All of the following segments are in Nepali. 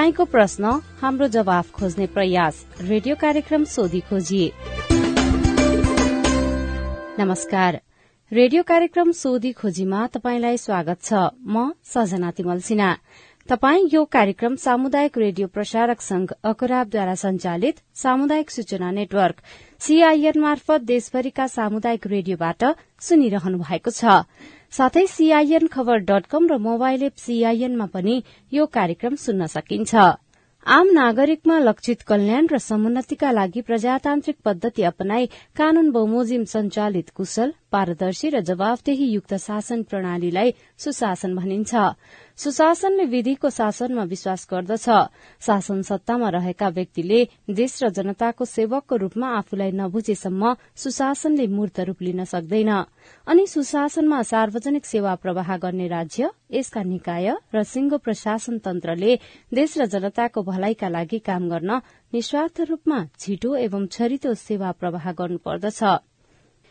तपाईँको प्रश्न हाम्रो जवाफ खोज्ने प्रयास। रेडियो कार्यक्रम सोधी खोजी नमस्कार। रेडियो कार्यक्रम सोधी खोजीमा तपाईँलाई स्वागत छ। म सजना तिमल सिन्हा। तपाई यो कार्यक्रम सामुदायिक रेडियो प्रसारक संघ अकराबद्वारा संचालित सामुदायिक सूचना नेटवर्क सीआईएन मार्फत देशभरिका सामुदायिक रेडियोबाट सुनिरहनु भएको छ। साथै सीआईएन खबर डट कम र मोबाइल एप सीआईएनमा पनि यो कार्यक्रम सुन्न सकिन्छ। आम नागरिकमा लक्षित कल्याण र समुन्नतिका लागि प्रजातान्त्रिक पद्धति अपनाई कानून बमोजिम संचालित कुशल पारदर्शी र जवाफदेही युक्त शासन प्रणालीलाई सुशासन भनिन्छ। सुशासनले विधिको शासनमा विश्वास गर्दछ। शासन सत्तामा रहेका व्यक्तिले देश र जनताको सेवकको रूपमा आफूलाई नबुझेसम्म सुशासनले मूर्त रूप लिन सक्दैन। अनि सुशासनमा सार्वजनिक सेवा प्रवाह गर्ने राज्य यसका निकाय र सिंह प्रशासन तन्त्रले देश र जनताको भलाइका लागि काम गर्न निस्वार्थ रूपमा छिटो एवं छरितो सेवा प्रवाह गर्नुपर्दछ।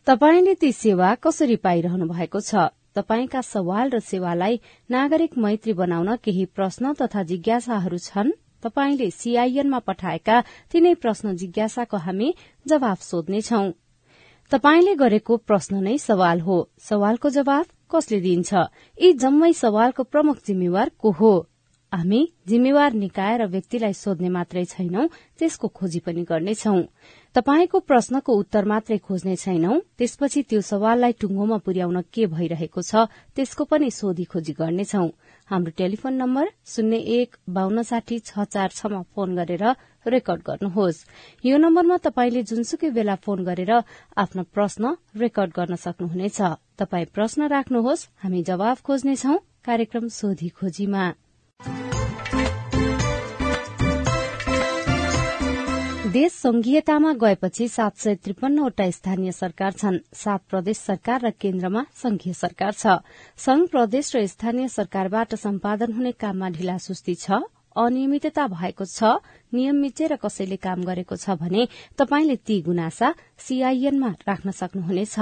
तपाईँले ती सेवा कसरी पाइरहनु भएको छ? तपाईँका सवाल र सेवालाई नागरिक मैत्री बनाउन केही प्रश्न तथा जिज्ञासाहरू छन्? तपाईँले सीआईएनमा पठाएका तिनै प्रश्न जिज्ञासाको हामी जवाफ सोध्नेछौ तपाईँले गरेको प्रश्न नै सवाल हो। सवालको जवाफ कसले दिन्छ? यी जम्मै सवालको प्रमुख जिम्मेवार को हो? हामी जिम्मेवार निकाय र व्यक्तिलाई सोध्ने मात्रै छैनौं त्यसको खोजी पनि गर्नेछौ। तपाईँको प्रश्नको उत्तर मात्रै खोज्ने छैनौं त्यसपछि त्यो सवाललाई टुङ्गोमा पुर्याउन के भइरहेको छ त्यसको पनि सोधी खोजी गर्नेछौ। हाम्रो टेलिफोन नम्बर शून्य एक बान्न साठी छ चार छमा फोन गरेर रेकर्ड गर्नुहोस्। यो नम्बरमा तपाईँले जुनसुकै बेला फोन गरेर आफ्नो प्रश्न रेकर्ड गर्न सक्नुहुनेछ। तपाई प्रश्न राख्नुहोस् हामी जवाफ खोज्नेछौ कार्यक्रम सोधी खोजीमा। देश संघीयतामा गएपछि सात सय त्रिपन्नवटा स्थानीय सरकार छन्। सात प्रदेश सरकार र केन्द्रमा संघीय सरकार छ। संघ प्रदेश र स्थानीय सरकारबाट सम्पादन हुने काममा ढिलासुस्ती छ। अनियमितता भएको छ नियम मिचेर कसैले काम गरेको छ भने तपाईँले ती गुनासा सीआईएनमा राख्न सक्नुहुनेछ।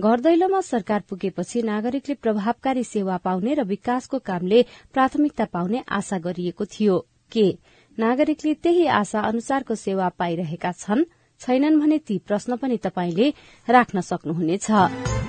घर दैलोमा सरकार पुगेपछि नागरिकले प्रभावकारी सेवा पाउने र विकासको कामले प्राथमिकता पाउने आशा गरिएको थियो। के? नागरिकले त्यही आशा अनुसारको सेवा पाइरहेका छन्? छैनन् भने ती प्रश्न पनि तपाईँले राख्न सक्नुहुनेछ।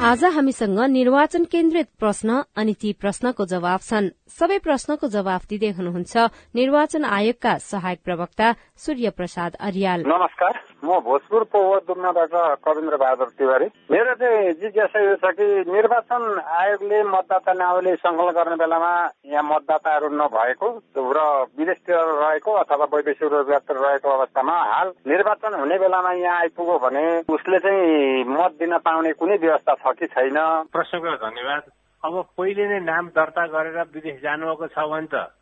आज हामीसँग निर्वाचन केन्द्रित प्रश्न अनि ती प्रश्नको जवाब छन्। सबै प्रश्नको जवाफ दिँदै हुनुहुन्छ निर्वाचन आयोगका सहायक प्रवक्ता सूर्य प्रसाद अरियाल। नमस्कार म भोजपुर पौवा दुम्नाबाट कविन्द्र बहादुर तिवारी। मेरो चाहिँ जिज्ञासा यो छ कि निर्वाचन आयोगले मतदाता नावली संकलन गर्ने बेलामा यहाँ मतदाताहरू नभएको र विदेशतिर रहेको अथवा वैदेशिक रोजगारतिर रहेको अवस्थामा हाल निर्वाचन हुने बेलामा यहाँ आइपुग्यो भने उसले चाहिँ मत दिन पाउने कुनै व्यवस्था छ कि छैन? प्रश्नको धन्यवाद। अब पहिले नै नाम दर्ता गरेर विदेश जानुभएको छ भने त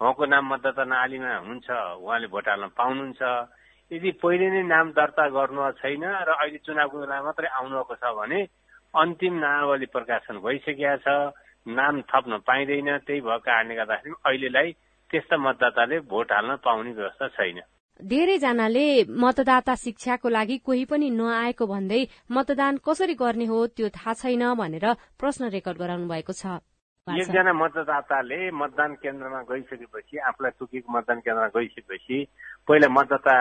उहाँको नाम मतदाता नालीमा हुन्छ उहाँले भोट हाल्न पाउनुहुन्छ। यदि पहिले नै नाम दर्ता गर्नु छैन र अहिले चुनावको बेला मात्रै आउनुभएको छ भने अन्तिम नामावली प्रकाशन भइसकेका छ नाम थप्न पाइँदैन त्यही भएको कारणले गर्दाखेरि अहिलेलाई त्यस्ता मतदाताले भोट हाल्न पाउने व्यवस्था छैन। धेरैजनाले मतदाता शिक्षाको लागि कोही पनि नआएको भन्दै मतदान कसरी गर्ने हो त्यो थाहा छैन भनेर प्रश्न रेकर्ड गराउनु भएको छ। एकजना मतदाताले मतदान केन्द्रमा गइसकेपछि आफूलाई तोकेको मतदान केन्द्रमा गइसकेपछि पहिला मतदाता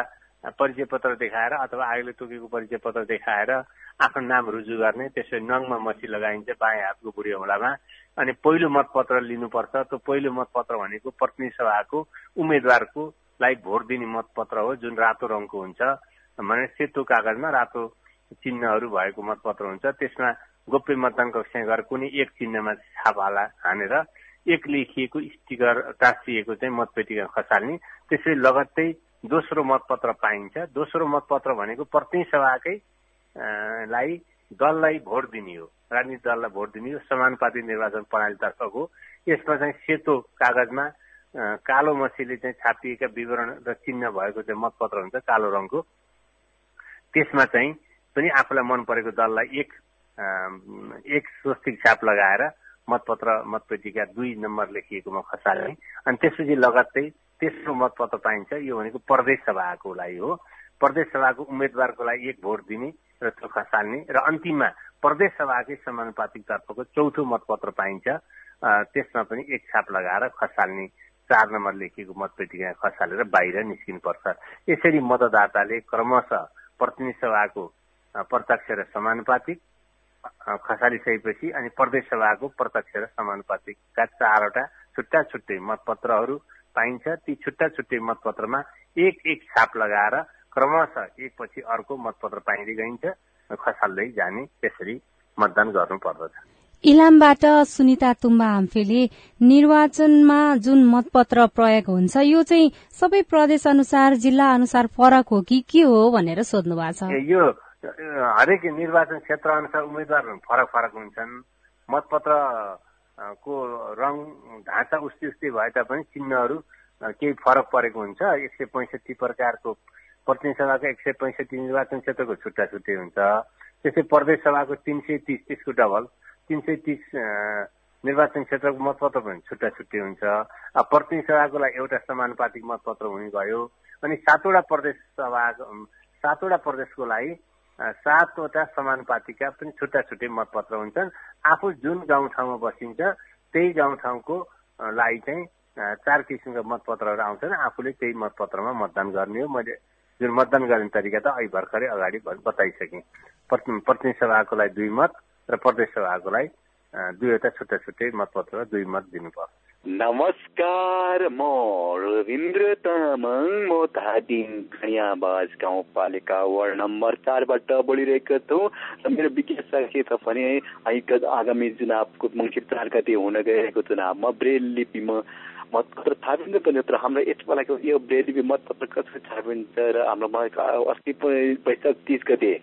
परिचय पत्र देखाएर अथवा आयोगले तोकेको परिचय पत्र देखाएर आफ्नो नाम रुजु गर्ने त्यसरी नङमा मसी लगाइन्छ बायाँ हातको बुढी औँलामा। अनि पहिलो मतपत्र लिनुपर्छ त्यो पहिलो मतपत्र भनेको प्रतिनिधि सभाको उम्मेद्वारको लाई भोट दिने मतपत्र हो जुन रातो रङको हुन्छ। भने सेतो कागजमा रातो चिन्हहरू भएको मतपत्र हुन्छ। त्यसमा गोप्य मतदान कक्षमा गएर कुनै एक चिन्हमा छाप हाला हानेर एक लेखिएको स्टिकर टाँसिएको चाहिँ मतपेटिका खसाल्ने। त्यसरी लगत्तै दोस्रो मतपत्र पाइन्छ। दोस्रो मतपत्र भनेको प्रत्येक सभाकै लाई दललाई भोट दिने हो। राजनीतिक दललाई भोट दिने हो। समानुपातिक निर्वाचन प्रणालीतर्फको यसमा चाहिँ सेतो कागजमा कालो मसीले चाहिँ छापिएका विवरण र चिन्ह भएको चाहिँ मतपत्र हुन्छ कालो रङको। त्यसमा चाहिँ पनि आफूलाई मन परेको दललाई एक एक स्वस्तिक छाप लगाएर मतपत्र मतपेटिका दुई नम्बर लेखिएकोमा खसाल्ने अनि त्यसपछि लगत्तै तेस्रो मतपत्र पाइन्छ यो भनेको प्रदेश सभाको लागि हो। प्रदेश सभाको उम्मेद्वारको लागि एक भोट दिने र चोखा साल्ने र अन्तिममा प्रदेश सभाकै समानुपातिक तर्फको चौथो मतपत्र पाइन्छ त्यसमा पनि एक छाप लगाएर खसाल्ने चार नम्बर लेखिएको मतपेटिका खसालेर बाहिर निस्किनुपर्छ। यसरी मतदाताले क्रमशः प्रतिनिधि सभाको प्रत्यक्ष र समानुपातिक खसालिसकेपछि अनि प्रदेश सभाको प्रत्यक्ष र समानुपातिकका चारवटा छुट्टा छुट्टै मतपत्रहरू पाइन्छ। ती छुट्टा छुट्टै मतपत्रमा एक एक छाप लगाएर क्रमशः एकपछि अर्को मतपत्र पाइँदै गइन्छ। खसाल्दै जाने त्यसरी मतदान गर्नु पर्दछ इलामबाट सुनिता तुम्बा हाम्फेले निर्वाचनमा जुन मतपत्र प्रयोग हुन्छ यो चाहिँ सबै प्रदेश अनुसार जिल्ला अनुसार फरक हो कि के हो भनेर सोध्नु भएको छ यो हरेक निर्वाचन क्षेत्र अनुसार उम्मेद्वार फरक फरक हुन्छन्। मतपत्र को रङ ढाँचा उस्तै उस्तै भए तापनि चिन्हहरू केही फरक परेको हुन्छ। एक सय पैँसठी प्रकारको प्रतिनिधि सभाको एक सय पैँसठी निर्वाचन क्षेत्रको छुट्टा छुट्टै हुन्छ। त्यस्तै प्रदेश सभाको तिन सय तिस त्यसको डबल। तिन सय तिस निर्वाचन क्षेत्रको मतपत्र पनि छुट्टा छुट्टै हुन्छ प्रतिनिधि सभाको लागि एउटा समानुपातिक मतपत्र हुने भयो। अनि सातवटा प्रदेश सभा सातवटा प्रदेशको लागि सातवटा समानुपातिका पनि छुट्टा छुट्टै मतपत्र हुन्छन्। आफू जुन गाउँठाउँमा बसिन्छ त्यही गाउँठाउँको लागि चाहिँ चार किसिमका मतपत्रहरू आउँछन्। आफूले त्यही मतपत्रमा मतदान गर्ने हो। मैले जुन मतदान गर्ने तरिका त अहिले भर्खरै अगाडि बताइसकेँ। प्रतिनिधि सभाको लागि दुई मत। र प्रदेश दुईवटा छुट्टा छुट्टै मतपत्र दुई मत दिनुपर्छ। नमस्कार म रविन्द्र तामाङ म धादिङ गाउँपालिका वार्ड नम्बर चारबाट बोलिरहेको छु। र मेरो विज्ञान के छ भने आगामी चुनावको मङ्सिर चार गते हुन गएको चुनावमा ब्रेल लिपिमा मतपत्र छापिन्छ पनि तर हाम्रो यसपालिको यो ब्रेलिपी मतपत्र कसरी छापिन्छ र हाम्रो अस्ति वैशाख तिस गते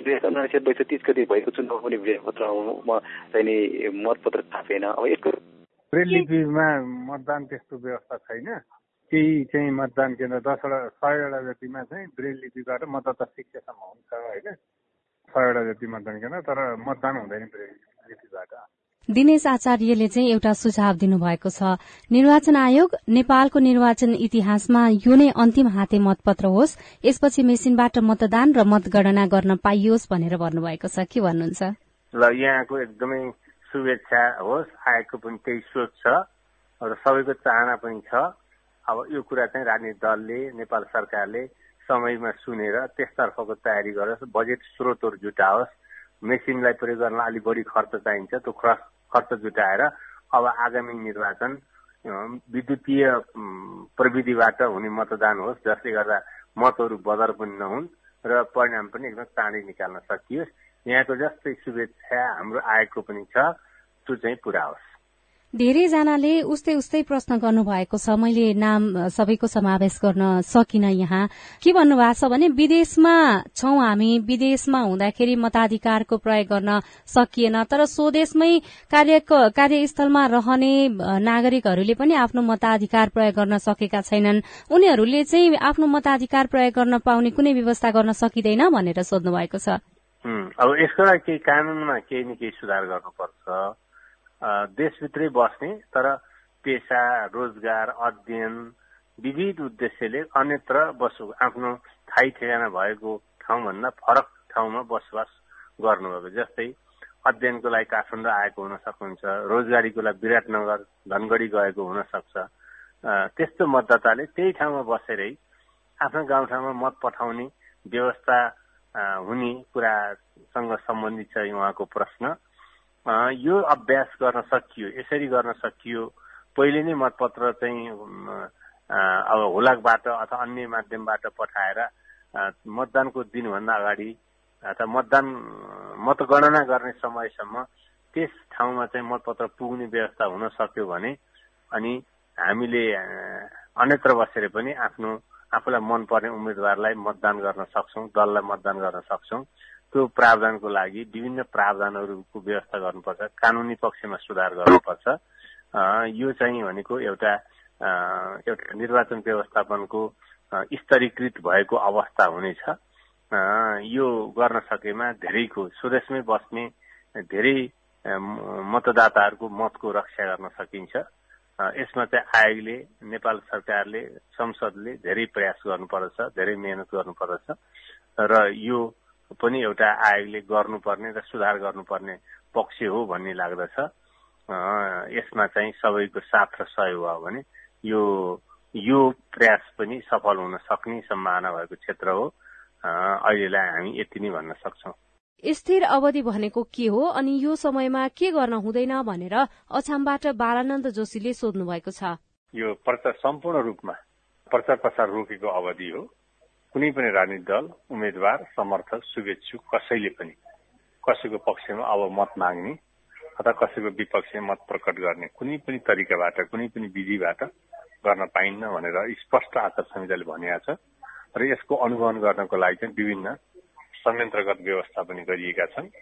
दुई हजार उनासी वैशाख तिस गते भएको चुनाव पनि ब्रेलपत्रमा चाहिँ मतपत्र छापेन। अब यसको ब्रेलिपीमा मतदान त्यस्तो व्यवस्था छैन। केही चाहिँ मतदान केन्द्र दसवटा सयवटा जतिमा चाहिँ ब्रेल लिपिबाट मतदाता शिक्षासम्म हुन्छ होइन? सयवटा जति मतदान केन्द्र तर मतदान हुँदैन ब्रेल लिपिबाट दिनेश आचार्यले चाहिँ एउटा सुझाव दिनुभएको छ। निर्वाचन आयोग नेपालको निर्वाचन इतिहासमा यो नै अन्तिम हाते मतपत्र होस्। यसपछि मेसिनबाट मतदान र मतगणना गर्न पाइयोस् भनेर भन्नुभएको छ। के भन्नुहुन्छ? ल यहाँको एकदमै शुभेच्छा होस्। आयोगको पनि त्यही सोच छ र सबैको चाहना पनि छ। अब यो कुरा चाहिँ राजनीतिक दलले नेपाल सरकारले समयमा सुनेर त्यसतर्फको तयारी गरोस्। बजेट स्रोतहरू जुटाओस्। मेसिनलाई प्रयोग गर्न अलिक बढी खर्च चाहिन्छ। त्यो खर्च जुटाएर अब आगामी निर्वाचन विद्युतीय प्रविधिबाट हुने मतदान होस् जसले गर्दा मतहरू बदर पनि नहुन् र परिणाम पनि एकदम चाँडै निकाल्न सकियोस्। यहाँको जस्तै शुभेच्छा हाम्रो आयोगको पनि छ। त्यो चाहिँ पुरा होस्। धेरैजनाले उस्तै उस्तै प्रश्न गर्नुभएको छ। मैले नाम सबैको समावेश गर्न सकिन यहाँ। के भन्नुभएको छ भने विदेशमा छौं हामी। विदेशमा हुँदाखेरि मताधिकारको प्रयोग गर्न सकिएन। तर स्वदेशमै कार्यस्थलमा रहने नागरिकहरूले पनि आफ्नो मताधिकार प्रयोग गर्न सकेका छैनन्। उनीहरूले चाहिँ आफ्नो मताधिकार प्रयोग गर्न पाउने कुनै व्यवस्था गर्न सकिँदैन भनेर सोध्नु भएको छ अब यसको लागि केही कानूनमा केही न केही सुधार गर्नुपर्छ। देशभित्रै बस्ने तर पेसा रोजगार अध्ययन विविध उद्देश्यले अन्यत्र बसो आफ्नो थाई ठेगाना भएको ठाउँभन्दा फरक ठाउँमा बसोबास गर्नुभएको जस्तै अध्ययनको लागि काठमाडौँ आएको हुन सक्नुहुन्छ रोजगारीको लागि विराटनगर धनगढी गएको हुन सक्छ। त्यस्तो मतदाताले त्यही ठाउँमा बसेरै आफ्नो गाउँठाउँमा मत पठाउने व्यवस्था हुने कुरासँग सम्बन्धित छ उहाँको प्रश्न। यो अभ्यास गर्न सकियो यसरी गर्न सकियो। पहिले नै मतपत्र चाहिँ अब हुलाकबाट अथवा अन्य माध्यमबाट पठाएर मतदानको दिनभन्दा अगाडि अथवा मतदान मतगणना गर्ने समयसम्म त्यस ठाउँमा चाहिँ मतपत्र पुग्ने व्यवस्था हुन सक्यो भने अनि हामीले अन्यत्र बसेर पनि आफ्नो आफूलाई मनपर्ने उम्मेद्वारलाई मतदान गर्न सक्छौँ दललाई मतदान गर्न सक्छौँ। त्यो प्रावधानको लागि विभिन्न प्रावधानहरूको व्यवस्था गर्नुपर्छ कानुनी पक्षमा सुधार गर्नुपर्छ। यो चाहिँ भनेको एउटा एउटा निर्वाचन व्यवस्थापनको स्तरीकृत भएको अवस्था हुनेछ। यो गर्न सकेमा धेरैको स्वदेशमै बस्ने धेरै मतदाताहरूको मतको रक्षा गर्न सकिन्छ। यसमा चाहिँ आयोगले नेपाल सरकारले संसदले धेरै प्रयास गर्नुपर्दछ धेरै मेहनत गर्नुपर्दछ। र यो पनि एउटा आयोगले गर्नुपर्ने र सुधार गर्नुपर्ने पक्ष हो भन्ने लाग्दछ। यसमा चाहिँ सबैको साथ र सहयोग भयो भने यो यो प्रयास पनि सफल हुन सक्ने सम्भावना भएको क्षेत्र हो। अहिलेलाई हामी यति नै भन्न सक्छौ। स्थिर अवधि भनेको के हो अनि यो समयमा के गर्न हुँदैन भनेर अछामबाट बालानन्द जोशीले सोध्नु भएको छ। यो प्रचार सम्पूर्ण रूपमा प्रचार प्रसार रोकेको अवधि हो। कुनै पनि राजनीतिक दल उम्मेद्वार समर्थक शुभेच्छुक कसैले पनि कसैको पक्षमा अब मत माग्ने अथवा कसैको विपक्षमा मत प्रकट गर्ने कुनै पनि तरिकाबाट कुनै पनि विधिबाट गर्न पाइन्न भनेर स्पष्ट आचार संहिताले भनिएको छ र यसको अनुगमन गर्नको लागि चाहिँ विभिन्न संयन्त्रगत व्यवस्था पनि गरिएका छन्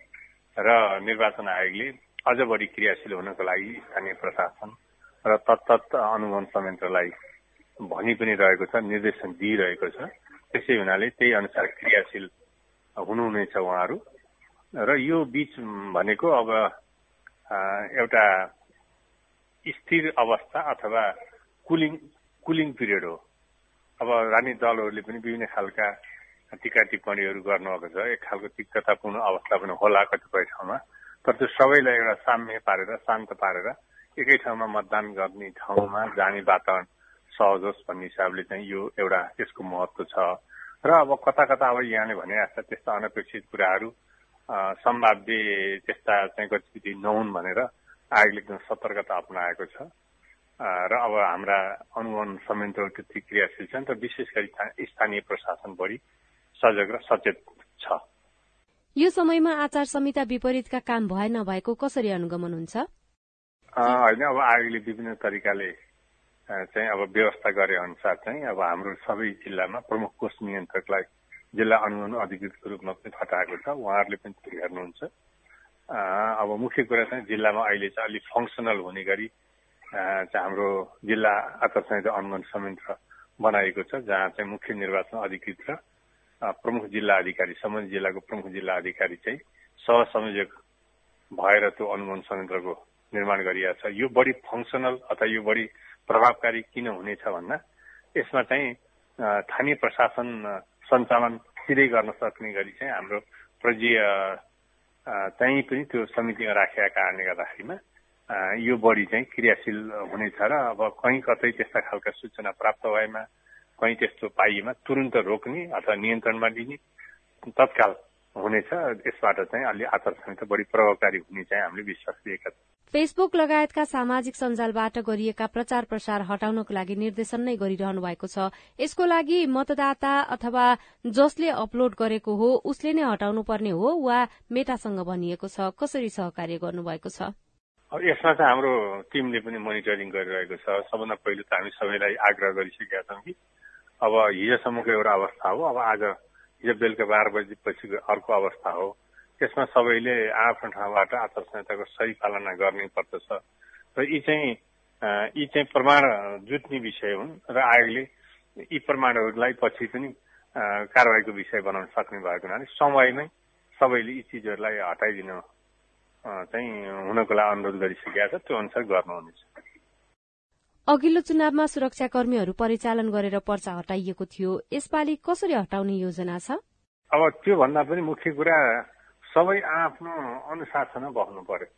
र निर्वाचन आयोगले अझ बढी क्रियाशील हुनको लागि स्थानीय प्रशासन र तत्त अनुगमन संयन्त्रलाई भनि पनि रहेको छ निर्देशन दिइरहेको छ। त्यसै हुनाले त्यही अनुसार क्रियाशील हुनुहुनेछ उहाँहरू र यो बीच भनेको अब एउटा स्थिर अवस्था अथवा कुलिङ कुलिङ पिरियड हो अब राजनीतिक दलहरूले पनि विभिन्न खालका टिका टिप्पणीहरू गर्नुभएको छ एक खालको तिक्ततापूर्ण अवस्था पनि होला कतिपय ठाउँमा तर त्यो सबैलाई एउटा साम्य पारेर शान्त पारेर एकै ठाउँमा मतदान गर्ने ठाउँमा जाने वातावरण सहज होस् भन्ने हिसाबले चाहिँ यो एउटा त्यसको महत्व छ। र अब कता कता अब यहाँले भने जस्ता त्यस्ता अनपेक्षित कुराहरू सम्भाव्य त्यस्ता चाहिँ गतिविधि नहुन् भनेर आयोगले एकदम सतर्कता अप्नाएको छ। र अब हाम्रा अनुगमन संयन्त्रहरू त्यति क्रियाशील छन् र विशेष गरी स्थानीय प्रशासन बढी सजग र सचेत छ। यो समयमा आचार संहिता विपरीतका काम भए नभएको कसरी अनुगमन हुन्छ? होइन अब आयोगले विभिन्न तरिकाले चाहिँ अब व्यवस्था गरे अनुसार चाहिँ अब हाम्रो सबै जिल्लामा प्रमुख कोष नियन्त्रकलाई जिल्ला अनुगमन अधिकृतको रूपमा पनि खटाएको छ उहाँहरूले पनि त्यो हेर्नुहुन्छ अब मुख्य कुरा चाहिँ जिल्लामा अहिले चाहिँ अलिक फङ्सनल हुने गरी चाहिँ हाम्रो जिल्ला आचार संहिता अनुगमन संयन्त्र बनाएको छ जहाँ चाहिँ मुख्य निर्वाचन अधिकृत र प्रमुख जिल्ला अधिकारी सम्बन्धित जिल्लाको प्रमुख जिल्ला अधिकारी चाहिँ सहसंयोजक भएर त्यो अनुगमन संयन्त्रको निर्माण गरिएको छ यो बढी फङ्सनल अथवा यो बढी प्रभावकारी किन हुनेछ भन्दा यसमा चाहिँ स्थानीय प्रशासन सञ्चालन सिधै गर्न सक्ने गरी चाहिँ हाम्रो प्रजीय चाहिँ पनि त्यो समितिमा राखेका कारणले गर्दाखेरिमा यो बढी चाहिँ क्रियाशील हुनेछ र अब कहीँ कतै त्यस्ता खालका सूचना प्राप्त भएमा कहीँ त्यस्तो पाइएमा तुरन्त रोक्ने अथवा नियन्त्रणमा लिने तत्काल हुनेछ। यसबाट चाहिँ अलि आचार संहिता बढी प्रभावकारी हुने चाहिँ हामीले विश्वास लिएका छौँ। फेसबुक लगायतका सामाजिक सञ्जालबाट गरिएका प्रचार प्रसार हटाउनको लागि निर्देशन नै गरिरहनु भएको छ। यसको लागि मतदाता अथवा जसले अपलोड गरेको हो उसले नै हटाउनु पर्ने हो वा मेटासँग भनिएको छ? कसरी सहकार्य गर्नुभएको छ? यसमा चाहिँ हाम्रो टिमले पनि मोनिटरिङ गरिरहेको छ। सबभन्दा पहिलो त हामी सबैलाई आग्रह गरिसकेका छौँ कि अब हिजोसम्मको एउटा अवस्था हो। अब आज हिजो बेलुका बाह्र बजीपछिको अर्को अवस्था हो। त्यसमा सबैले आफ्नो ठाउँबाट आचार संहिताको सही पालना गर्ने पर्दछ। र यी चाहिँ यी चाहिँ प्रमाण जुट्ने विषय हुन् र आयोगले यी प्रमाणहरूलाई पछि पनि कारवाहीको विषय बनाउन सक्ने भएको हुनाले समयमै सबैले यी चिजहरूलाई हटाइदिनु चाहिँ हुनको लागि अनुरोध गरिसकेका छ। त्यो अनुसार गर्नुहुनेछ। अघिल्लो चुनावमा सुरक्षाकर्मीहरू परिचालन गरेर पर्चा हटाइएको थियो। यसपालि कसरी हटाउने योजना छ? अब त्यो भन्दा पनि मुख्य कुरा सबै आफ्नो अनुशासनमा बस्नु पर्यो।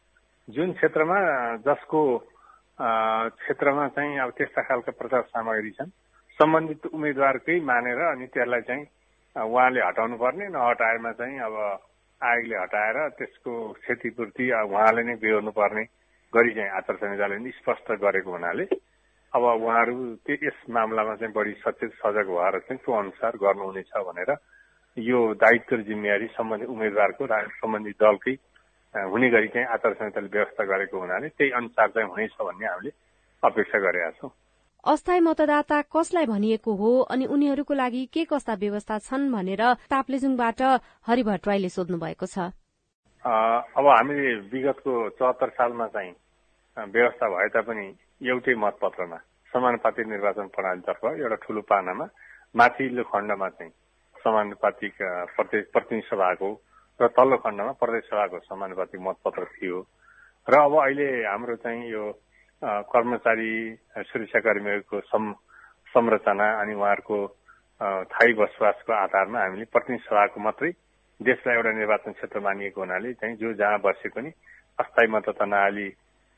जुन क्षेत्रमा जसको क्षेत्रमा चाहिँ अब त्यस्ता खालका प्रचार सामग्री छन् सम्बन्धित उम्मेद्वारकै मानेर अनि त्यसलाई चाहिँ उहाँले हटाउनु पर्ने नहटाएमा चाहिँ अब आयोगले हटाएर त्यसको क्षतिपूर्ति उहाँले नै बेहोर्नु पर्ने गरी चाहिँ आचार संहिताले स्पष्ट गरेको हुनाले अब उहाँहरू त्यो यस मामलामा चाहिँ बढी सचेत सजग भएर चाहिँ त्यो अनुसार गर्नुहुनेछ भनेर यो दायित्व र जिम्मेवारी सम्बन्धित उम्मेद्वारको सम्बन्धित दलकै हुने गरी चाहिँ आचार संहिताले व्यवस्था गरेको हुनाले त्यही अनुसार चाहिँ हुनेछ भन्ने हामीले अपेक्षा गरेका छौँ। अस्थायी मतदाता कसलाई भनिएको हो अनि उनीहरूको लागि के कस्ता व्यवस्था छन् भनेर ताप्लेजुङबाट हरि भट्टराईले सोध्नु भएको छ अब हामीले विगतको चौहत्तर सालमा चाहिँ व्यवस्था भए तापनि एउटै मतपत्रमा समानुपातिक निर्वाचन प्रणालीतर्फ एउटा ठूलो पानामा माथिल्लो खण्डमा चाहिँ समानुपातिक प्रतिनिधि सभाको र तल्लो खण्डमा प्रदेश सभाको समानुपातिक मतपत्र थियो। र अब अहिले हाम्रो चाहिँ यो कर्मचारी सुरक्षाकर्मीहरूको सं संरचना अनि उहाँहरूको थायी बसोबासको आधारमा हामीले प्रतिनिधि सभाको मात्रै देशलाई एउटा निर्वाचन क्षेत्र मानिएको हुनाले चाहिँ जो जहाँ बसे पनि अस्थायी मतदाता नहाली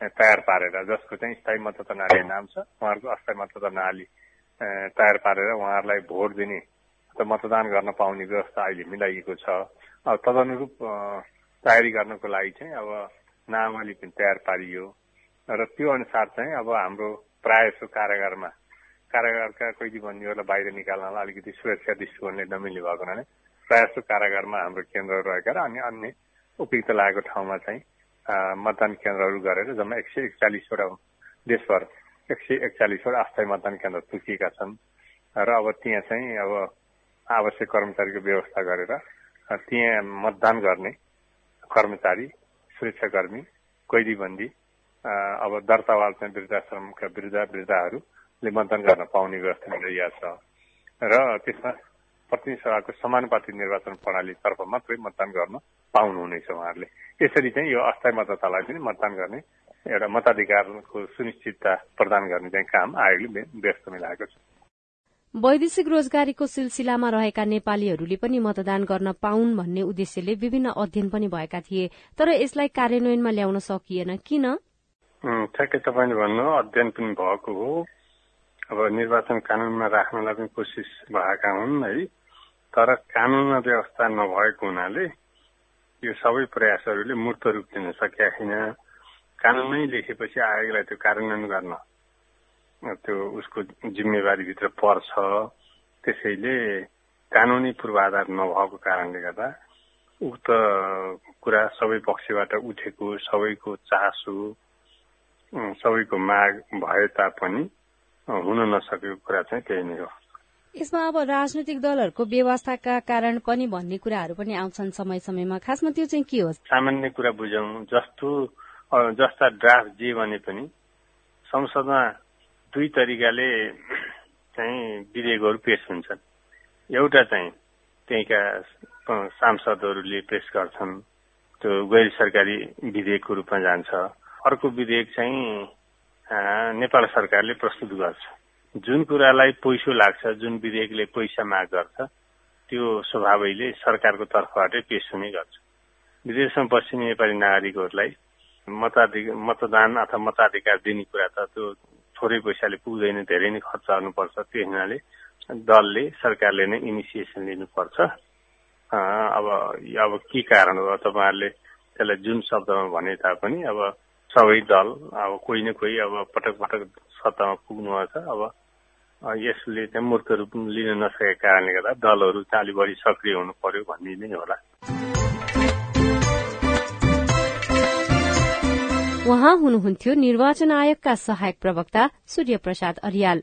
तयार पारेर जसको चाहिँ स्थायी मतदाता नाली नाम छ उहाँहरूको अस्थायी मतदाता नाली तयार पारेर उहाँहरूलाई भोट दिने अथवा मतदान गर्न पाउने व्यवस्था अहिले मिलाइएको छ। अब तदनुरूप तयारी गर्नको लागि चाहिँ अब नामावली पनि तयार पारियो। र त्यो अनुसार चाहिँ अब हाम्रो प्रायः कारागारमा कारागारका कैदी बन्दीहरूलाई बाहिर निकाल्नलाई अलिकति सुरक्षा दृष्टिकोणले नमिल्ने भएको हुनाले प्रायः जस्तो कारागारमा हाम्रो केन्द्रहरू रहेका र अनि अन्य उपयुक्त लागेको ठाउँमा चाहिँ मतदान केन्द्रहरू गरेर जम्मा एक सय एकचालिसवटा देशभर एक सय एकचालिसवटा अस्थायी मतदान केन्द्र तुकिएका छन्। र अब त्यहाँ चाहिँ अब आवश्यक कर्मचारीको व्यवस्था गरेर त्यहाँ मतदान गर्ने कर्मचारी सुरक्षाकर्मी कैदीबन्दी अब दर्तावाल चाहिँ वृद्धाश्रमका वृद्ध वृद्धाहरूले मतदान गर्न पाउने व्यवस्था मिलाइएको छ। र त्यसमा प्रतिनिधि सभाको समानुपातिक निर्वाचन प्रणालीतर्फ मात्रै मतदान गर्न पाउनुहुनेछ उहाँहरूले। यसरी चाहिँ यो अस्थायी मतदातालाई पनि मतदान गर्ने एउटा मताधिकारको सुनिश्चितता प्रदान गर्ने चाहिँ काम आयोगले व्यस्त मिलाएको छ। वैदेशिक रोजगारीको सिलसिलामा रहेका नेपालीहरूले पनि मतदान गर्न पाउन् भन्ने उद्देश्यले विभिन्न अध्ययन पनि भएका थिए तर यसलाई कार्यान्वयनमा ल्याउन सकिएन। किन? ठ्याक्कै तपाईँले भन्नु अध्ययन पनि भएको हो। अब निर्वाचन कानूनमा राख्नलाई पनि कोसिस भएका हुन् है। तर कानूनमा व्यवस्था नभएको हुनाले यो सबै प्रयासहरूले मूर्त रूप दिन सकेका छैन कानूनै लेखेपछि आयोगलाई त्यो कार्यान्वयन गर्न त्यो उसको जिम्मेवारीभित्र पर्छ। त्यसैले कानूनी पूर्वाधार नभएको कारणले गर्दा उक्त कुरा सबै पक्षबाट उठेको सबैको चासो सबैको माग भए तापनि हुन नसकेको कुरा चाहिँ त्यही नै हो। यसमा अब राजनैतिक दलहरूको व्यवस्थाका कारण पनि भन्ने कुराहरू पनि आउँछन् समय समयमा। खासमा त्यो चाहिँ के हो? सामान्य कुरा बुझौँ जस्तो जस्ता ड्राफ्ट जे भने पनि संसदमा दुई तरिकाले चाहिँ विधेयकहरू पेश हुन्छन्। एउटा चाहिँ त्यहीँका सांसदहरूले पेश गर्छन् त्यो गैर सरकारी विधेयकको रूपमा जान्छ। अर्को विधेयक चाहिँ नेपाल सरकारले प्रस्तुत गर्छ। जुन कुरालाई पैसो लाग्छ जुन विधेयकले पैसा माग गर्छ त्यो स्वभावैले सरकारको तर्फबाटै पेश हुने गर्छ। विदेशमा बस्ने नेपाली नागरिकहरूलाई मताधिक मतदान अथवा मताधिकार दिने कुरा त त्यो थोरै पैसाले पुग्दैन धेरै नै खर्च गर्नुपर्छ। त्यो हुनाले दलले सरकारले नै इनिसिएसन लिनुपर्छ। अब अब के कारण हो तपाईँहरूले त्यसलाई जुन शब्दमा भने तापनि अब सबै दल अब कोही न कोही अब पटक पटक सत्तामा पुग्नुभएको छ अब यसले चाहिँ मूर्त रूप लिन नसकेको कारणले गर्दा दलहरू चाहिँ अलिक बढी सक्रिय हुनु पर्यो भन्ने नै होला। उहाँ हुनुहुन्थ्यो निर्वाचन आयोगका सहायक प्रवक्ता सूर्य प्रसाद अरियाल।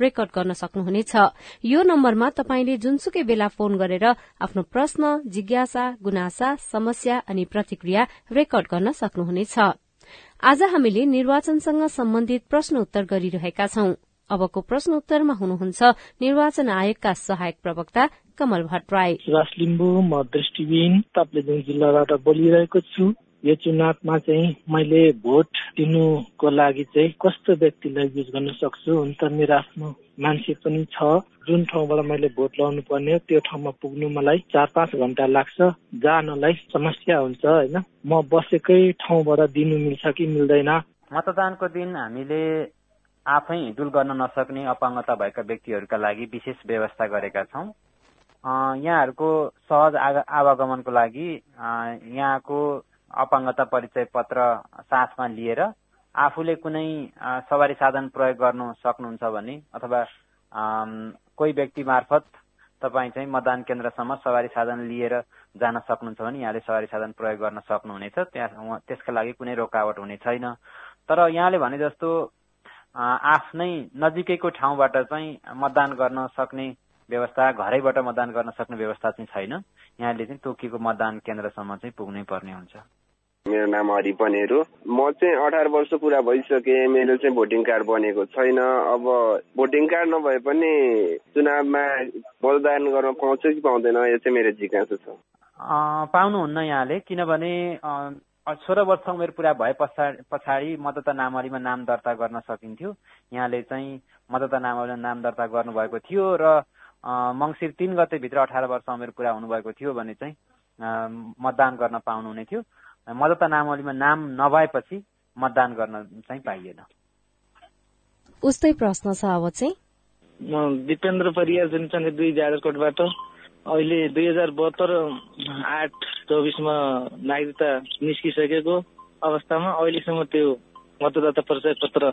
रेकर्ड गर्न सक्नुहुनेछ। यो नम्बरमा तपाईँले जुनसुकै बेला फोन गरेर आफ्नो प्रश्न जिज्ञासा गुनासा समस्या अनि प्रतिक्रिया रेकर्ड गर्न सक्नुहुनेछ। आज हामीले निर्वाचनसँग सम्बन्धित प्रश्न उत्तर गरिरहेका छौं। अबको प्रश्न उत्तरमा हुनुहुन्छ निर्वाचन आयोगका सहायक प्रवक्ता कमल भट्टराई। सुभाष लिम्बू म दृष्टिबिन ताप्लेजुङ जिल्लाबाट बोलिरहेको छु यो चुनावमा चाहिँ मैले भोट दिनुको लागि चाहिँ कस्तो व्यक्तिलाई युज गर्न सक्छु हुन त मेरो आफ्नो मान्छे पनि छ। जुन ठाउँबाट मैले भोट लगाउनु पर्ने त्यो ठाउँमा पुग्नु मलाई चार पाँच घन्टा लाग्छ। जानलाई समस्या हुन्छ होइन? म बसेकै ठाउँबाट दिनु मिल्छ कि मिल्दैन? मतदानको दिन हामीले आफै हिँडुल गर्न नसक्ने अपाङ्गता भएका व्यक्तिहरूका लागि विशेष व्यवस्था गरेका छौँ। यहाँहरूको सहज आवागमनको लागि यहाँको अपाङ्गता परिचय पत्र साथमा लिएर आफूले कुनै सवारी साधन प्रयोग गर्नु सक्नुहुन्छ भने अथवा कोही व्यक्ति मार्फत तपाईँ चाहिँ मतदान केन्द्रसम्म सवारी साधन लिएर जान सक्नुहुन्छ भने यहाँले सवारी साधन प्रयोग गर्न सक्नुहुनेछ। त्यहाँ त्यसका लागि कुनै रोकावट हुने छैन। तर यहाँले भने जस्तो आफ्नै नजिकैको ठाउँबाट चाहिँ मतदान गर्न सक्ने व्यवस्था घरैबाट मतदान गर्न सक्ने व्यवस्था चाहिँ छैन। यहाँले चाहिँ तोकिएको मतदान केन्द्रसम्म चाहिँ पुग्नै पर्ने हुन्छ। मेरो नाम हरि म चाहिँ अठार वर्ष पुरा भइसके मेरो चाहिँ भोटिङ कार्ड बनेको छैन। अब भोटिङ कार्ड नभए पनि चुनावमा मतदान गर्न पाउँछ कि पाउँदैन यो चाहिँ मेरो जिज्ञासा छ। पाउनुहुन्न यहाँले किनभने सोह्र वर्ष उमेर पुरा भए पछाडि पछाडि मतदाता नामावलीमा नाम दर्ता गर्न सकिन्थ्यो। यहाँले चाहिँ मतदाता नामावलीमा नाम दर्ता गर्नुभएको थियो र मङ्सिर तिन गतेभित्र अठार वर्ष उमेर पुरा हुनुभएको थियो भने चाहिँ मतदान गर्न पाउनुहुने थियो। मतदाता नामावलीमा नाम नभएपछि मतदान गर्न चाहिँ पाइएन। उस्तै प्रश्न छ अब चाहिँ। म दिपेन्द्र परियार जुन चाहिँ दुई जाजरकोटबाट। अहिले दुई हजार बहत्तर आठ चौबिसमा नागरिकता निस्किसकेको अवस्थामा अहिलेसम्म त्यो मतदाता परिचय पत्र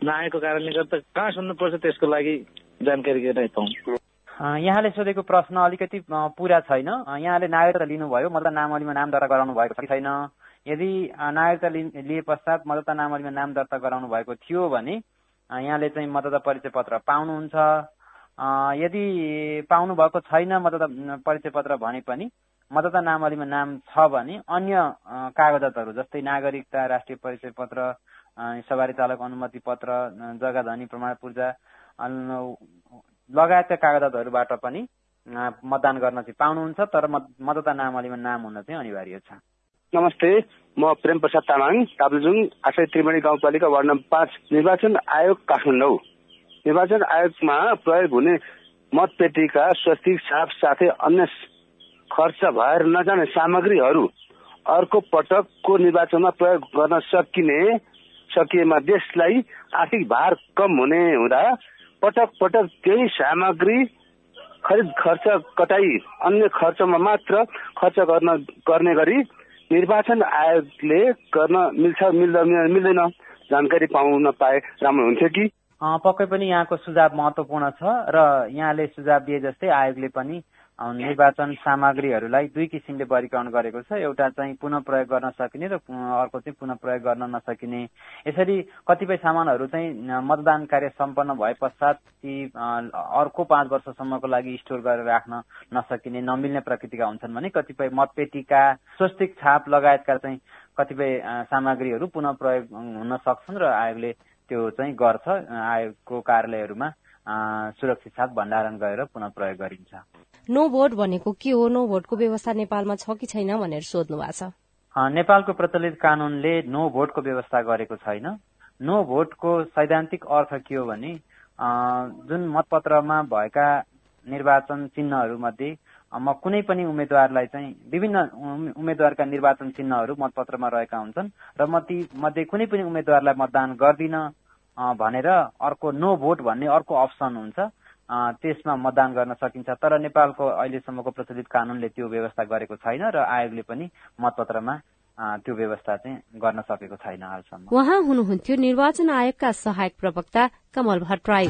नआएको कारणले गर्दा कहाँ सुन्नुपर्छ त्यसको लागि जानकारी गराइ पाउँ यहाँले सोधेको प्रश्न अलिकति पुरा छैन। यहाँले नागरिकता लिनुभयो मतदाता नामावलीमा नाम दर्ता गराउनु भएको छैन? यदि नागरिकता लिए पश्चात मतदाता नामावलीमा नाम दर्ता गराउनु भएको थियो भने यहाँले चाहिँ मतदाता परिचय पत्र पाउनुहुन्छ यदि पाउनु भएको छैन मतदाता परिचय पत्र भने पनि मतदाता नामावलीमा नाम छ भने अन्य कागजातहरू जस्तै नागरिकता राष्ट्रिय परिचय पत्र सवारी चालक अनुमति पत्र जग्गा धनी प्रमाण पूर्जा लगायतका कागजातहरूबाट पनि मतदान गर्न चाहिँ पाउनुहुन्छ तर मतदाता नामावलीमा नाम हुन चाहिँ अनिवार्य छ। नमस्ते म प्रेम प्रसाद तामाङ ताप्लेजुङ आशय त्रिवेणी गाउँपालिका वार्ड नम्बर पाँच निर्वाचन आयोग काठमाडौँ। निर्वाचन आयोगमा प्रयोग हुने मतपेटीका स्वस्तिक छाप साथै अन्य खर्च भएर नजाने सामग्रीहरू अर्को पटकको निर्वाचनमा प्रयोग गर्न सकिने सकिएमा देशलाई आर्थिक भार कम हुने हुँदा पटक पटक त्यही सामग्री खरिद खर्च कटाई अन्य खर्चमा मात्र खर्च गर्न गर्ने गरी निर्वाचन आयोगले गर्न मिल्छ मिल्दैन मिल्दैन जानकारी पाउन पाए राम्रो हुन्थ्यो कि? पक्कै पनि यहाँको सुझाव महत्वपूर्ण छ र यहाँले सुझाव दिए जस्तै आयोगले पनि निर्वाचन सामग्रीहरूलाई दुई किसिमले वर्गीकरण गरेको छ। एउटा चाहिँ पुनः प्रयोग गर्न सकिने र अर्को चाहिँ पुनः प्रयोग गर्न नसकिने। यसरी कतिपय सामानहरू चाहिँ मतदान कार्य सम्पन्न भए पश्चात ती अर्को पाँच वर्षसम्मको लागि स्टोर गरेर राख्न नसकिने नमिल्ने प्रकृतिका हुन्छन् भने कतिपय मतपेटीका स्वस्तिक छाप लगायतका चाहिँ कतिपय सामग्रीहरू पुनः प्रयोग हुन सक्छन् र आयोगले त्यो चाहिँ गर्छ आयोगको कार्यालयहरूमा। सुरक्षित साथ भण्डारण गरेर पुनः प्रयोग गरिन्छ। नो भोट भनेको के हो? नो भोटको व्यवस्था नेपालमा छ कि छैन भनेर सोध्नु भएको छ। नेपालको प्रचलित कानूनले नो भोटको व्यवस्था गरेको छैन। नो भोटको सैद्धान्तिक अर्थ के हो भने जुन मतपत्रमा भएका निर्वाचन चिन्हहरूमध्ये म कुनै पनि उम्मेद्वारलाई चाहिँ विभिन्न उम्मेद्वारका निर्वाचन चिन्हहरू मतपत्रमा रहेका हुन्छन् र म ती मध्ये कुनै पनि उम्मेद्वारलाई मतदान गर्दिन भनेर अर्को नो भोट भन्ने अर्को अप्सन हुन्छ। त्यसमा मतदान गर्न सकिन्छ। तर नेपालको अहिलेसम्मको प्रचलित कानूनले त्यो व्यवस्था गरेको छैन र आयोगले पनि मतपत्रमा त्यो व्यवस्था चाहिँ गर्न सकेको छैन हालसम्म। उहाँ हुनुहुन्थ्यो निर्वाचन आयोगका सहायक प्रवक्ता कमल भट्टराई।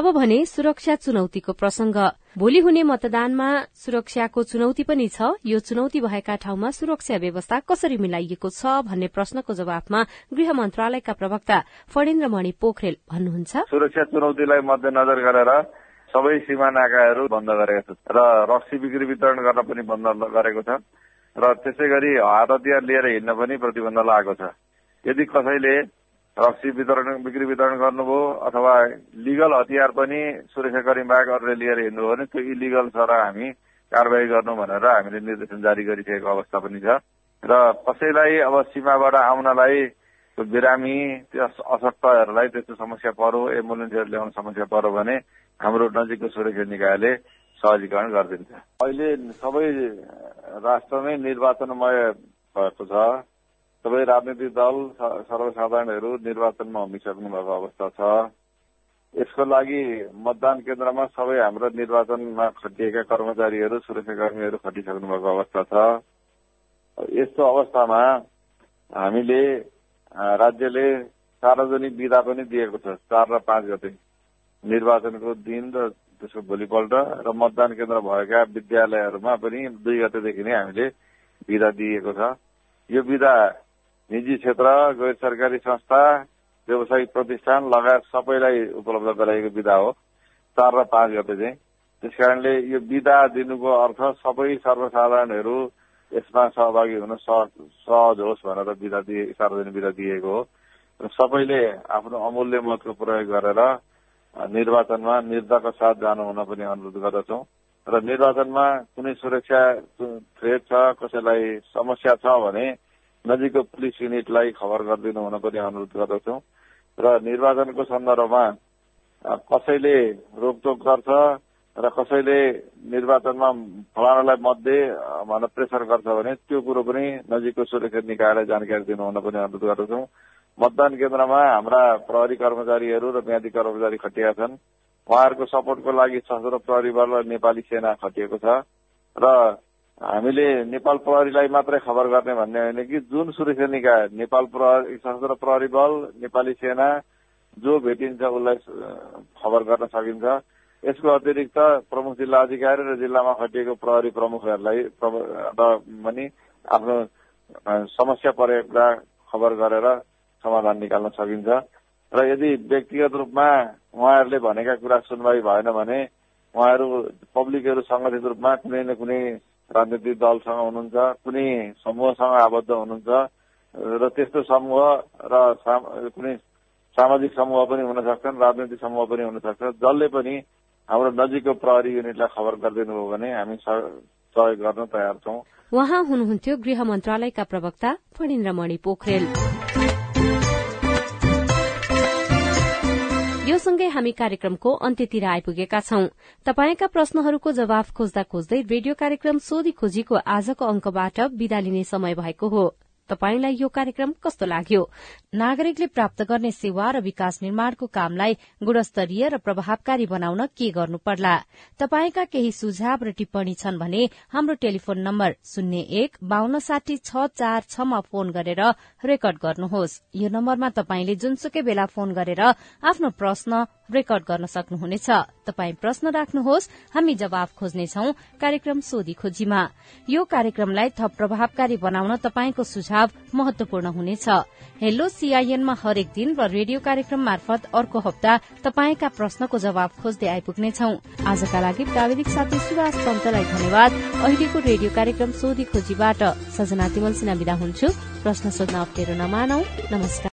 अब भने सुरक्षा चुनौतीको प्रसंग। भोलि हुने मतदानमा सुरक्षाको चुनौती पनि छ। यो चुनौती भएका ठाउँमा सुरक्षा व्यवस्था कसरी मिलाइएको छ भन्ने प्रश्नको जवाफमा गृह मन्त्रालयका प्रवक्ता फणेन्द्रमणि पोखरेल भन्नुहुन्छ। सुरक्षा चुनौतीलाई मध्यनजर गरेर सबै सीमा नाकाहरू बन्द गरेको छ र रक्सी बिक्री वितरण गर्न पनि बन्द गरेको छ र त्यसै गरी हात हतियार लिएर हिँड्न पनि प्रतिबन्ध लागेको छ। यदि कसैले रक्सी वितरण बिक्री वितरण गर्नुभयो अथवा लिगल हतियार पनि सुरक्षाकर्मी बाहेक अरूले लिएर हिँड्नुभयो भने त्यो इलिगल छ र हामी कारवाही गर्नु भनेर हामीले निर्देशन जारी गरिसकेको अवस्था पनि छ। र कसैलाई अब सीमाबाट आउनलाई बिरामी त्यो असक्तहरूलाई त्यस्तो समस्या परो एम्बुलेन्सहरू ल्याउने समस्या परो भने हाम्रो नजिकको सुरक्षा निकायले सहजीकरण गरिदिन्छ। अहिले सबै राष्ट्रमै निर्वाचनमय भएको छ। सबै राजनैतिक दल सर्वसाधारणहरू निर्वाचनमा हुमिसक्नु भएको अवस्था छ। यसको लागि मतदान केन्द्रमा सबै हाम्रो निर्वाचनमा खटिएका कर्मचारीहरू सुरक्षाकर्मीहरू खटिसक्नु भएको अवस्था छ। यस्तो अवस्थामा हामीले राज्यले सार्वजनिक विधा पनि दिएको छ चार र पाँच गते। निर्वाचनको दिन र त्यसको भोलिपल्ट र मतदान केन्द्र भएका विद्यालयहरूमा पनि दुई गतेदेखि नै हामीले विधा दिएको छ। यो विधा निजी क्षेत्र गैर सरकारी संस्था व्यावसायिक प्रतिष्ठान लगायत सबैलाई उपलब्ध गराएको विधा हो। चार र पाँच गते चाहिँ। त्यस कारणले यो विदा दिनुको अर्थ सबै सर्वसाधारणहरू यसमा सहभागी हुन सहज होस् भनेर विदा दिए सार्वजनिक विदा दिएको हो। र सबैले आफ्नो अमूल्य मतको प्रयोग गरेर निर्वाचनमा निर्धाको साथ जानु हुन पनि अनुरोध गर्दछौँ। र निर्वाचनमा कुनै सुरक्षा थ्रेट छ कसैलाई समस्या छ भने नजिकको पुलिस युनिटलाई खबर गरिदिनु हुन पनि अनुरोध गर्दछौँ। र निर्वाचनको सन्दर्भमा कसैले रोकटोक गर्छ र कसैले निर्वाचनमा फलानालाई मध्ये भनेर प्रेसर गर्छ भने त्यो कुरो पनि नजिकको सुरक्षा निकायलाई जानकारी दिनु हुन पनि अनुरोध गर्दछौँ। मतदान केन्द्रमा हाम्रा प्रहरी कर्मचारीहरू र म्यादी कर्मचारी खटिएका छन्। उहाँहरूको सपोर्टको लागि सशस्त्र प्रहरी बल र नेपाली सेना खटिएको छ। र हामीले नेपाल प्रहरीलाई मात्रै खबर गर्ने भन्ने होइन कि जुन सुरक्षा निकाय नेपाल प्रहरी सशस्त्र प्रहरी बल नेपाली सेना जो भेटिन्छ उसलाई खबर गर्न सकिन्छ। यसको अतिरिक्त प्रमुख जिल्ला अधिकारी र जिल्लामा खटिएको प्रहरी प्रमुखहरूलाई पनि आफ्नो समस्या परेका खबर गरेर समाधान निकाल्न सकिन्छ। र यदि व्यक्तिगत रूपमा उहाँहरूले भनेका कुरा सुनवाई भएन भने उहाँहरू पब्लिकहरू सङ्गठित रूपमा कुनै न कुनै राजनीतिक दलसँग हुनुहुन्छ कुनै समूहसँग आबद्ध हुनुहुन्छ र त्यस्तो समूह र कुनै सामाजिक समूह पनि हुन सक्छन् राजनैतिक समूह पनि हुन सक्छ जसले पनि हाम्रो नजिकको प्रहरी युनिटलाई खबर गरिदिनु हो भने हामी सहयोग गर्न तयार छौं। उहाँ हुनुहुन्थ्यो गृह मन्त्रालयका प्रवक्ता फणिन्द्रमणि पोखरेल। यो सँगै हामी कार्यक्रमको अन्त्यतिर आइपुगेका छौं। तपाईँका प्रश्नहरूको जवाब खोज्दा खोज्दै रेडियो कार्यक्रम सोधी खोजीको आजको अंकबाट विदा लिने समय भएको हो। तपाईंलाई यो कार्यक्रम कस्तो लाग्यो? नागरिकले प्राप्त गर्ने सेवा र विकास निर्माणको कामलाई गुणस्तरीय र प्रभावकारी बनाउन के गर्नु पर्ला तपाईँका केही सुझाव र टिप्पणी छन् भने हाम्रो टेलिफोन नम्बर शून्य एक बान्न साठी छ चार छमा फोन गरेर रेकर्ड गर्नुहोस्। यो नम्बरमा तपाईँले जुनसुकै बेला फोन गरेर आफ्नो प्रश्न रेकर्ड गर्न सक्नुहुनेछ। तपाई प्रश्न राख्नुहोस्। हामी जवाब खोज्नेछौ कार्यक्रम सोधी खोजीमा। यो कार्यक्रमलाई थप प्रभावकारी बनाउन तपाईँको सुझाव महत्वपूर्ण हुनेछ। हेलो सीआईएनमा हरेक दिन र रेडियो कार्यक्रम मार्फत अर्को हप्ता तपाईँका प्रश्नको जवाब खोज्दै आइपुग्नेछौ। आजका लागि प्राविधिक साथी सुभाष पन्तलाई धन्यवाद। अहिलेको रेडियो कार्यक्रम सोधी खोजीबाट सजना तिमल सिना विदा हुन्छु। प्रश्न सोध्न अप्ठ्यारो नमानौ। नमस्कार।